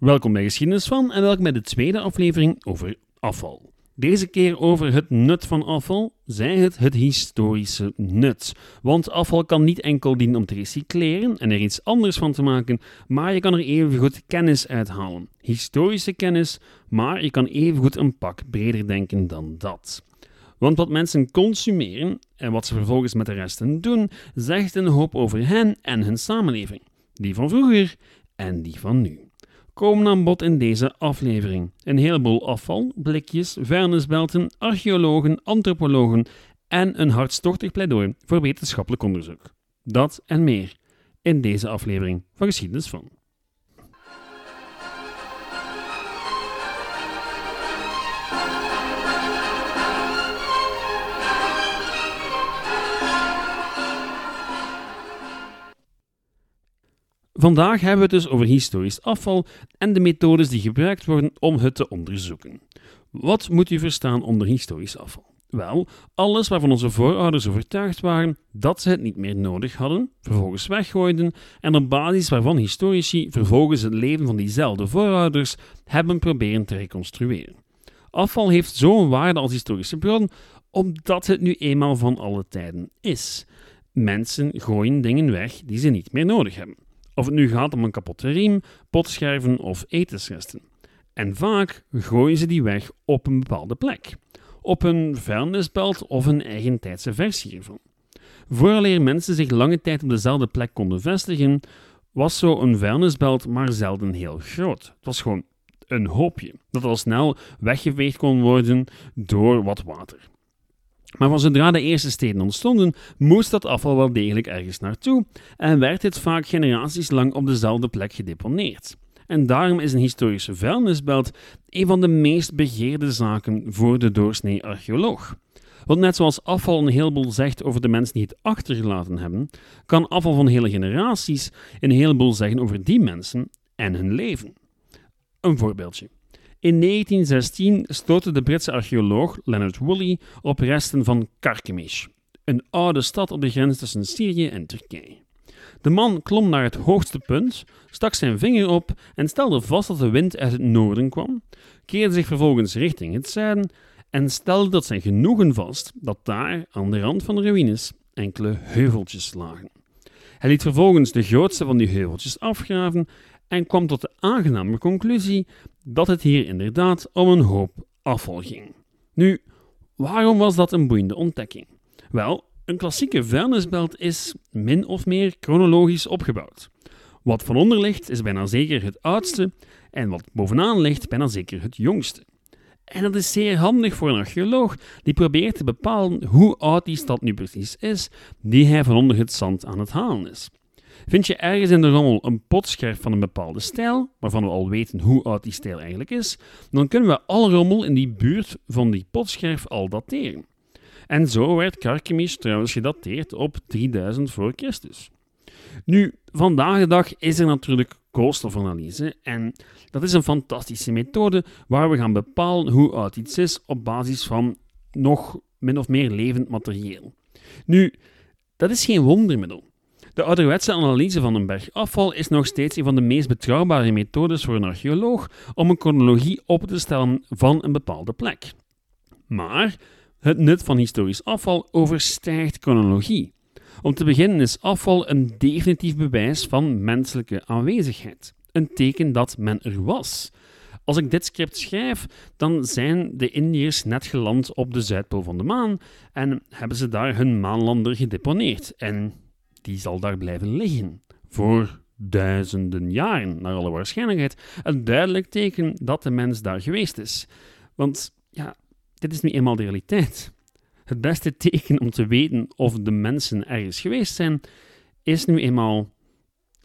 Welkom bij Geschiedenis van en welkom bij de tweede aflevering over afval. Deze keer over het nut van afval, zij het het historische nut. Want afval kan niet enkel dienen om te recycleren en er iets anders van te maken, maar je kan er evengoed kennis uithalen. Historische kennis, maar je kan evengoed een pak breder denken dan dat. Want wat mensen consumeren en wat ze vervolgens met de resten doen, zegt een hoop over hen en hun samenleving. Die van vroeger en die van nu komen aan bod in deze aflevering. Een heleboel afval, blikjes, vuilnisbelten, archeologen, antropologen en een hartstochtig pleidooi voor wetenschappelijk onderzoek. Dat en meer in deze aflevering van Geschiedenis van. Vandaag hebben we het dus over historisch afval en de methodes die gebruikt worden om het te onderzoeken. Wat moet u verstaan onder historisch afval? Wel, alles waarvan onze voorouders overtuigd waren dat ze het niet meer nodig hadden, vervolgens weggooiden en op basis waarvan historici vervolgens het leven van diezelfde voorouders hebben proberen te reconstrueren. Afval heeft zo'n waarde als historische bron omdat het nu eenmaal van alle tijden is. Mensen gooien dingen weg die ze niet meer nodig hebben. Of het nu gaat om een kapotte riem, potscherven of etensresten. En vaak gooien ze die weg op een bepaalde plek. Op een vuilnisbelt of een eigentijdse versie ervan. Vooraleer mensen zich lange tijd op dezelfde plek konden vestigen, was zo'n vuilnisbelt maar zelden heel groot. Het was gewoon een hoopje dat al snel weggeveegd kon worden door wat water. Maar van zodra de eerste steden ontstonden, moest dat afval wel degelijk ergens naartoe en werd dit vaak generaties lang op dezelfde plek gedeponeerd. En daarom is een historische vuilnisbelt een van de meest begeerde zaken voor de doorsnee archeoloog. Want net zoals afval een heleboel zegt over de mensen die het achtergelaten hebben, kan afval van hele generaties een heleboel zeggen over die mensen en hun leven. Een voorbeeldje. In 1916 stootte de Britse archeoloog Leonard Woolley op resten van Carchemish, een oude stad op de grens tussen Syrië en Turkije. De man klom naar het hoogste punt, stak zijn vinger op en stelde vast dat de wind uit het noorden kwam, keerde zich vervolgens richting het zuiden en stelde tot zijn genoegen vast dat daar, aan de rand van de ruïnes, enkele heuveltjes lagen. Hij liet vervolgens de grootste van die heuveltjes afgraven en kwam tot de aangename conclusie dat het hier inderdaad om een hoop afval ging. Nu, waarom was dat een boeiende ontdekking? Wel, een klassieke vuilnisbelt is min of meer chronologisch opgebouwd. Wat van onder ligt is bijna zeker het oudste en wat bovenaan ligt bijna zeker het jongste. En dat is zeer handig voor een archeoloog die probeert te bepalen hoe oud die stad nu precies is, die hij van onder het zand aan het halen is. Vind je ergens in de rommel een potscherf van een bepaalde stijl, waarvan we al weten hoe oud die stijl eigenlijk is, dan kunnen we alle rommel in die buurt van die potscherf al dateren. En zo werd Carchemish trouwens gedateerd op 3000 voor Christus. Nu, vandaag de dag is er natuurlijk koolstofanalyse en dat is een fantastische methode waar we gaan bepalen hoe oud iets is op basis van nog min of meer levend materieel. Nu, dat is geen wondermiddel. De ouderwetse analyse van een berg afval is nog steeds een van de meest betrouwbare methodes voor een archeoloog om een chronologie op te stellen van een bepaalde plek. Maar het nut van historisch afval overstijgt chronologie. Om te beginnen is afval een definitief bewijs van menselijke aanwezigheid. Een teken dat men er was. Als ik dit script schrijf, dan zijn de Indiërs net geland op de Zuidpool van de maan en hebben ze daar hun maanlander gedeponeerd. En die zal daar blijven liggen. Voor duizenden jaren, naar alle waarschijnlijkheid. Een duidelijk teken dat de mens daar geweest is. Want ja, dit is nu eenmaal de realiteit. Het beste teken om te weten of de mensen ergens geweest zijn, is nu eenmaal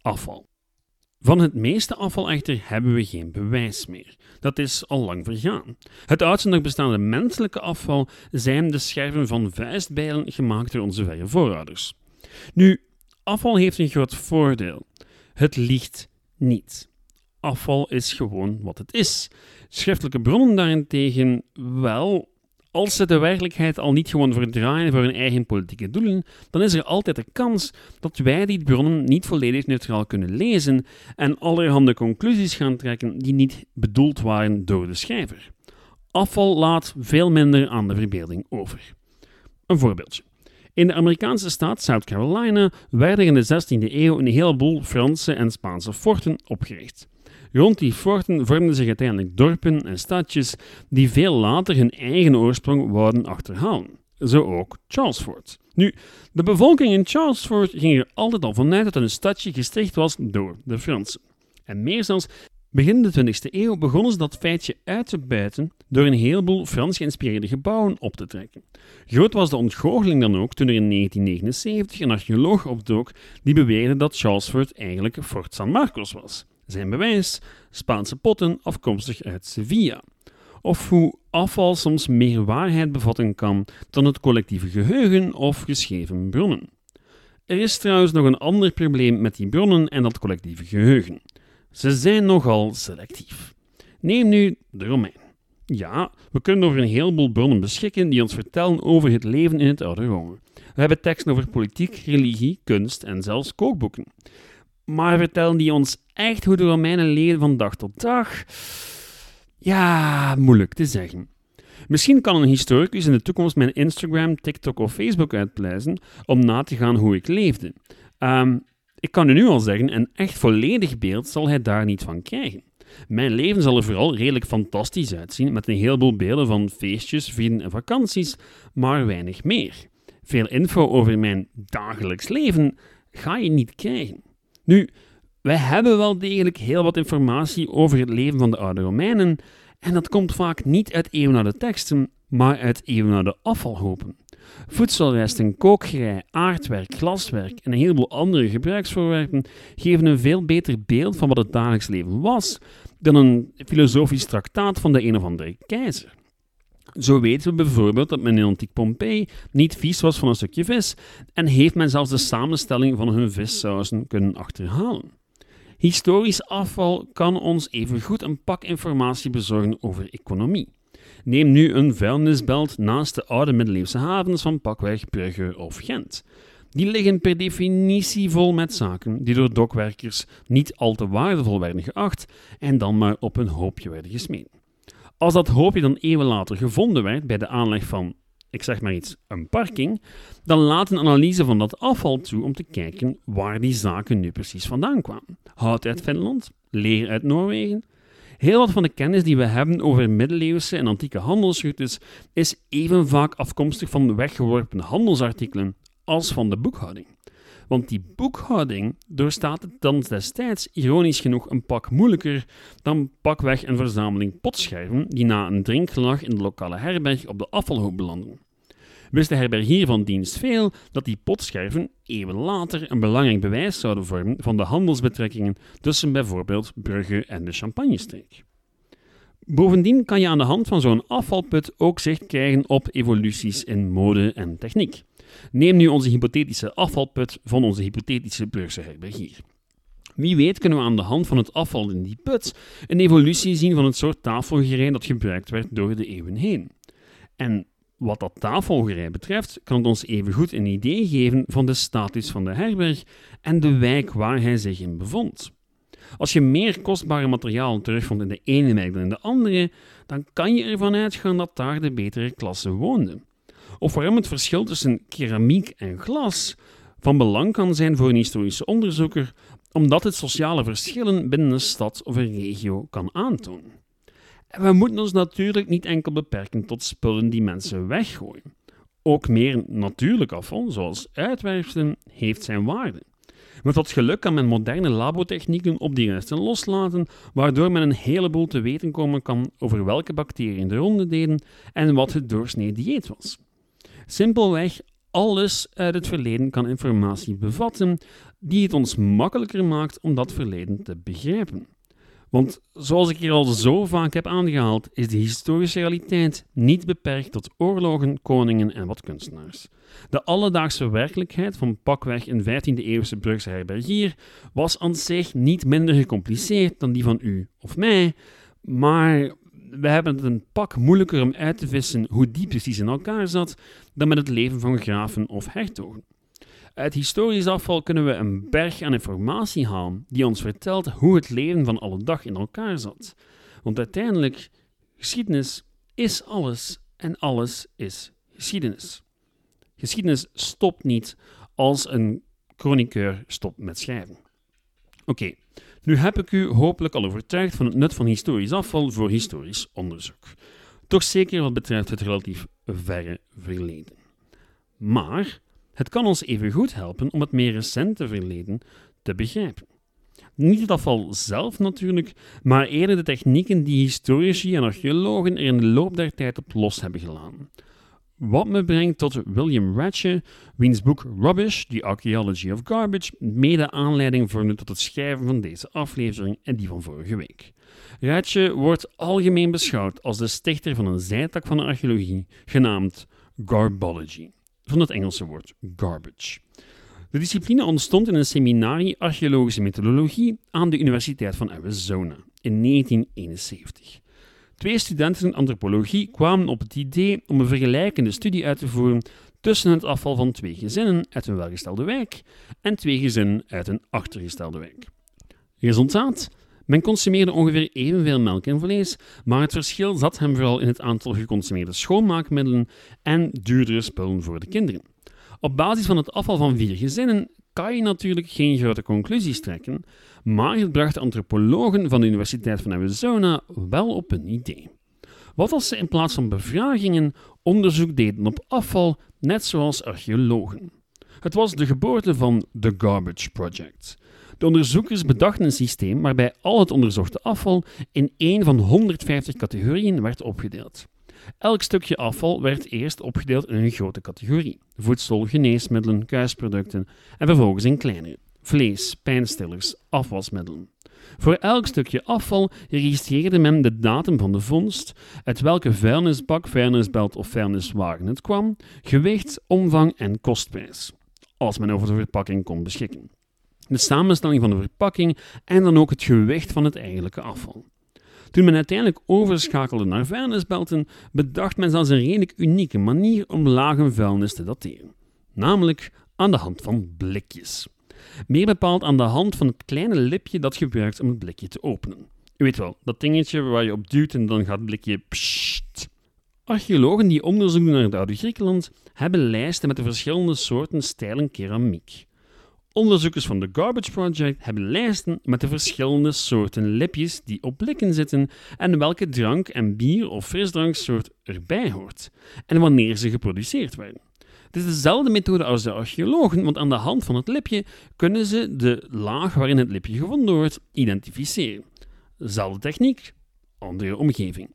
afval. Van het meeste afval echter hebben we geen bewijs meer. Dat is al lang vergaan. Het oudste nog bestaande menselijke afval zijn de scherven van vuistbijlen gemaakt door onze verre voorouders. Nu, afval heeft een groot voordeel. Het liegt niet. Afval is gewoon wat het is. Schriftelijke bronnen daarentegen wel. Als ze de werkelijkheid al niet gewoon verdraaien voor hun eigen politieke doelen, dan is er altijd de kans dat wij die bronnen niet volledig neutraal kunnen lezen en allerhande conclusies gaan trekken die niet bedoeld waren door de schrijver. Afval laat veel minder aan de verbeelding over. Een voorbeeldje. In de Amerikaanse staat South Carolina werden in de 16e eeuw een heleboel Franse en Spaanse forten opgericht. Rond die forten vormden zich uiteindelijk dorpen en stadjes die veel later hun eigen oorsprong wouden achterhalen. Zo ook Charlesfort. Nu, de bevolking in Charlesfort ging er altijd al vanuit dat een stadje gesticht was door de Fransen. En meer zelfs, begin de 20e eeuw begonnen ze dat feitje uit te buiten door een heleboel Frans geïnspireerde gebouwen op te trekken. Groot was de ontgoocheling dan ook toen er in 1979 een archeoloog opdook die beweerde dat Charlesfort eigenlijk Fort San Marcos was. Zijn bewijs: Spaanse potten afkomstig uit Sevilla. Of hoe afval soms meer waarheid bevatten kan dan het collectieve geheugen of geschreven bronnen. Er is trouwens nog een ander probleem met die bronnen en dat collectieve geheugen. Ze zijn nogal selectief. Neem nu de Romein. Ja, we kunnen over een heleboel bronnen beschikken die ons vertellen over het leven in het oude Rome. We hebben teksten over politiek, religie, kunst en zelfs kookboeken. Maar vertellen die ons echt hoe de Romeinen leven van dag tot dag? Ja, moeilijk te zeggen. Misschien kan een historicus in de toekomst mijn Instagram, TikTok of Facebook uitpluizen om na te gaan hoe ik leefde. Ehm, ik kan u nu al zeggen, een echt volledig beeld zal hij daar niet van krijgen. Mijn leven zal er vooral redelijk fantastisch uitzien, met een heleboel beelden van feestjes, vrienden en vakanties, maar weinig meer. Veel info over mijn dagelijks leven ga je niet krijgen. Nu, wij hebben wel degelijk heel wat informatie over het leven van de oude Romeinen, en dat komt vaak niet uit eeuwenoude teksten, maar uit eeuwenoude afvalhopen. Voedselresten, kookgerei, aardwerk, glaswerk en een heleboel andere gebruiksvoorwerpen geven een veel beter beeld van wat het dagelijks leven was dan een filosofisch traktaat van de een of andere keizer. Zo weten we bijvoorbeeld dat men in antiek Pompeii niet vies was van een stukje vis en heeft men zelfs de samenstelling van hun vissausen kunnen achterhalen. Historisch afval kan ons evengoed een pak informatie bezorgen over economie. Neem nu een vuilnisbelt naast de oude middeleeuwse havens van pakweg Brugge of Gent. Die liggen per definitie vol met zaken die door dokwerkers niet al te waardevol werden geacht en dan maar op een hoopje werden gesmeten. Als dat hoopje dan eeuwen later gevonden werd bij de aanleg van, ik zeg maar iets, een parking, dan laat een analyse van dat afval toe om te kijken waar die zaken nu precies vandaan kwamen. Hout uit Finland, leer uit Noorwegen. Heel wat van de kennis die we hebben over middeleeuwse en antieke handelsroutes is even vaak afkomstig van weggeworpen handelsartikelen als van de boekhouding. Want die boekhouding doorstaat het dan destijds ironisch genoeg een pak moeilijker dan pakweg een verzameling potscherven die na een drinkgelag in de lokale herberg op de afvalhoop belanden. Wist de herbergier van dienst veel dat die potscherven eeuwen later een belangrijk bewijs zouden vormen van de handelsbetrekkingen tussen bijvoorbeeld Brugge en de Champagnestreek. Bovendien kan je aan de hand van zo'n afvalput ook zicht krijgen op evoluties in mode en techniek. Neem nu onze hypothetische afvalput van onze hypothetische Brugse herbergier. Wie weet kunnen we aan de hand van het afval in die put een evolutie zien van het soort tafelgerei dat gebruikt werd door de eeuwen heen. En wat dat tafelgerei betreft, kan het ons evengoed een idee geven van de status van de herberg en de wijk waar hij zich in bevond. Als je meer kostbare materialen terugvond in de ene wijk dan in de andere, dan kan je ervan uitgaan dat daar de betere klasse woonde of waarom het verschil tussen keramiek en glas van belang kan zijn voor een historische onderzoeker, omdat het sociale verschillen binnen een stad of een regio kan aantonen. We moeten ons natuurlijk niet enkel beperken tot spullen die mensen weggooien. Ook meer natuurlijk afval, zoals uitwerpselen, heeft zijn waarde. Met wat geluk kan men moderne labotechnieken op die resten loslaten, waardoor men een heleboel te weten komen kan over welke bacteriën de ronde deden en wat het doorsnee dieet was. Simpelweg, alles uit het verleden kan informatie bevatten die het ons makkelijker maakt om dat verleden te begrijpen. Want zoals ik hier al zo vaak heb aangehaald, is de historische realiteit niet beperkt tot oorlogen, koningen en wat kunstenaars. De alledaagse werkelijkheid van pakweg een 15e-eeuwse Brugse herbergier was aan zich niet minder gecompliceerd dan die van u of mij, maar we hebben het een pak moeilijker om uit te vissen hoe die precies in elkaar zat dan met het leven van graven of hertogen. Uit historisch afval kunnen we een berg aan informatie halen die ons vertelt hoe het leven van alle dag in elkaar zat. Want uiteindelijk, geschiedenis is alles en alles is geschiedenis. Geschiedenis stopt niet als een chroniqueur stopt met schrijven. Oké, nu heb ik u hopelijk al overtuigd van het nut van historisch afval voor historisch onderzoek. Toch zeker wat betreft het relatief verre verleden. Maar het kan ons even goed helpen om het meer recente verleden te begrijpen. Niet het afval zelf natuurlijk, maar eerder de technieken die historici en archeologen er in de loop der tijd op los hebben gelaten. Wat me brengt tot William Ratche, wiens boek Rubbish, The Archaeology of Garbage, mede aanleiding vormde tot het schrijven van deze aflevering en die van vorige week. Ratche wordt algemeen beschouwd als de stichter van een zijtak van de archeologie, genaamd Garbology, van het Engelse woord garbage. De discipline ontstond in een seminarie archeologische methodologie aan de Universiteit van Arizona in 1971. Twee studenten antropologie kwamen op het idee om een vergelijkende studie uit te voeren tussen het afval van twee gezinnen uit een welgestelde wijk en twee gezinnen uit een achtergestelde wijk. Resultaat? Men consumeerde ongeveer evenveel melk en vlees, maar het verschil zat hem vooral in het aantal geconsumeerde schoonmaakmiddelen en duurdere spullen voor de kinderen. Op basis van het afval van vier gezinnen kan je natuurlijk geen grote conclusies trekken, maar het bracht antropologen van de Universiteit van Arizona wel op een idee. Wat als ze in plaats van bevragingen onderzoek deden op afval, net zoals archeologen? Het was de geboorte van The Garbage Project. De onderzoekers bedachten een systeem waarbij al het onderzochte afval in één van 150 categorieën werd opgedeeld. Elk stukje afval werd eerst opgedeeld in een grote categorie: voedsel, geneesmiddelen, kuisproducten en vervolgens in kleinere: vlees, pijnstillers, afwasmiddelen. Voor elk stukje afval registreerde men de datum van de vondst, uit welke vuilnisbak, vuilnisbelt of vuilniswagen het kwam, gewicht, omvang en kostprijs, als men over de verpakking kon beschikken. De samenstelling van de verpakking en dan ook het gewicht van het eigenlijke afval. Toen men uiteindelijk overschakelde naar vuilnisbelten, bedacht men zelfs een redelijk unieke manier om lage vuilnis te dateren. Namelijk aan de hand van blikjes. Meer bepaald aan de hand van het kleine lipje dat gebruikt om het blikje te openen. U weet wel, dat dingetje waar je op duwt en dan gaat het blikje pssst. Archeologen die onderzoek doen naar het oude Griekenland hebben lijsten met de verschillende soorten stijlen keramiek. Onderzoekers van de Garbage Project hebben lijsten met de verschillende soorten lipjes die op blikken zitten en welke drank en bier of frisdranksoort erbij hoort en wanneer ze geproduceerd werden. Het is dezelfde methode als de archeologen, want aan de hand van het lipje kunnen ze de laag waarin het lipje gevonden wordt identificeren. Zelfde techniek, andere omgeving.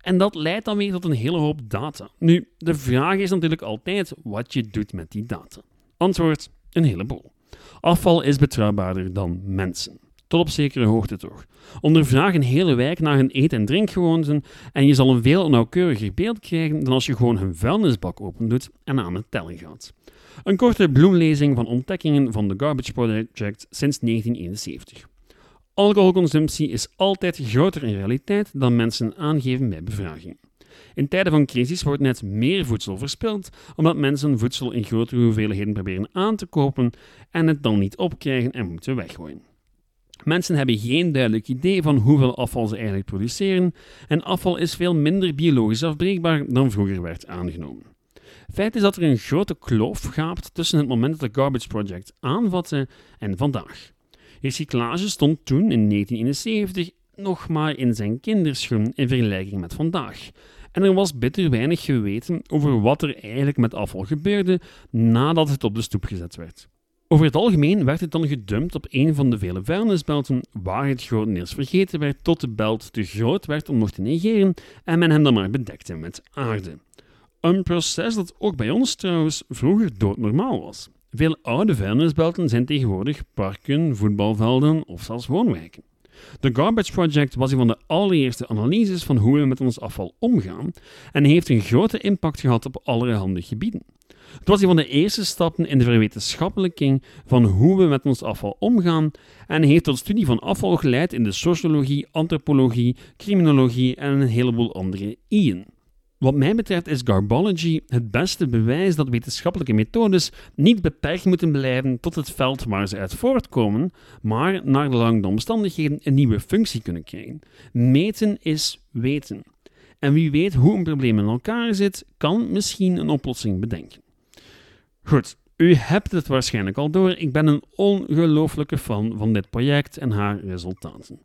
En dat leidt dan weer tot een hele hoop data. Nu, de vraag is natuurlijk altijd wat je doet met die data. Antwoord: een heleboel. Afval is betrouwbaarder dan mensen. Tot op zekere hoogte toch. Ondervraag een hele wijk naar hun eet- en drinkgewoonten en je zal een veel nauwkeuriger beeld krijgen dan als je gewoon hun vuilnisbak opendoet en aan het tellen gaat. Een korte bloemlezing van ontdekkingen van de Garbage Project sinds 1971. Alcoholconsumptie is altijd groter in realiteit dan mensen aangeven bij bevraging. In tijden van crisis wordt net meer voedsel verspild, omdat mensen voedsel in grotere hoeveelheden proberen aan te kopen en het dan niet opkrijgen en moeten weggooien. Mensen hebben geen duidelijk idee van hoeveel afval ze eigenlijk produceren en afval is veel minder biologisch afbreekbaar dan vroeger werd aangenomen. Feit is dat er een grote kloof gaapt tussen het moment dat de Garbage Project aanvatte en vandaag. Recyclage stond toen in 1971 nog maar in zijn kinderschoen in vergelijking met vandaag. En er was bitter weinig geweten over wat er eigenlijk met afval gebeurde nadat het op de stoep gezet werd. Over het algemeen werd het dan gedumpt op een van de vele vuilnisbelten, waar het grotendeels vergeten werd tot de belt te groot werd om nog te negeren en men hem dan maar bedekte met aarde. Een proces dat ook bij ons trouwens vroeger doodnormaal was. Veel oude vuilnisbelten zijn tegenwoordig parken, voetbalvelden of zelfs woonwijken. De Garbage Project was een van de allereerste analyses van hoe we met ons afval omgaan en heeft een grote impact gehad op allerhande gebieden. Het was een van de eerste stappen in de verwetenschappelijking van hoe we met ons afval omgaan en heeft tot studie van afval geleid in de sociologie, antropologie, criminologie en een heleboel andere I'en. Wat mij betreft is Garbology het beste bewijs dat wetenschappelijke methodes niet beperkt moeten blijven tot het veld waar ze uit voortkomen, maar naar de lange omstandigheden een nieuwe functie kunnen krijgen. Meten is weten. En wie weet hoe een probleem in elkaar zit, kan misschien een oplossing bedenken. Goed, u hebt het waarschijnlijk al door. Ik ben een ongelooflijke fan van dit project en haar resultaten.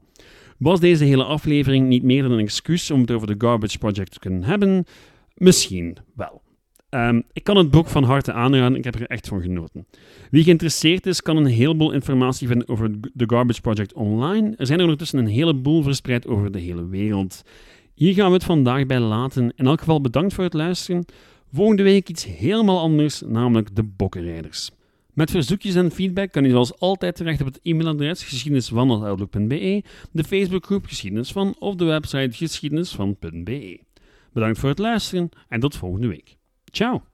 Was deze hele aflevering niet meer dan een excuus om het over de Garbage Project te kunnen hebben? Misschien wel. Um, ik kan het boek van harte aanraden, ik heb er echt van genoten. Wie geïnteresseerd is, kan een heleboel informatie vinden over de Garbage Project online. Er zijn er ondertussen een heleboel verspreid over de hele wereld. Hier gaan we het vandaag bij laten. In elk geval bedankt voor het luisteren. Volgende week iets helemaal anders, namelijk de bokkenrijders. Met verzoekjes en feedback kan u zoals altijd terecht op het e-mailadres geschiedenisvan.outlook.be, de Facebookgroep Geschiedenis van of de website geschiedenisvan.be. Bedankt voor het luisteren en tot volgende week. Ciao!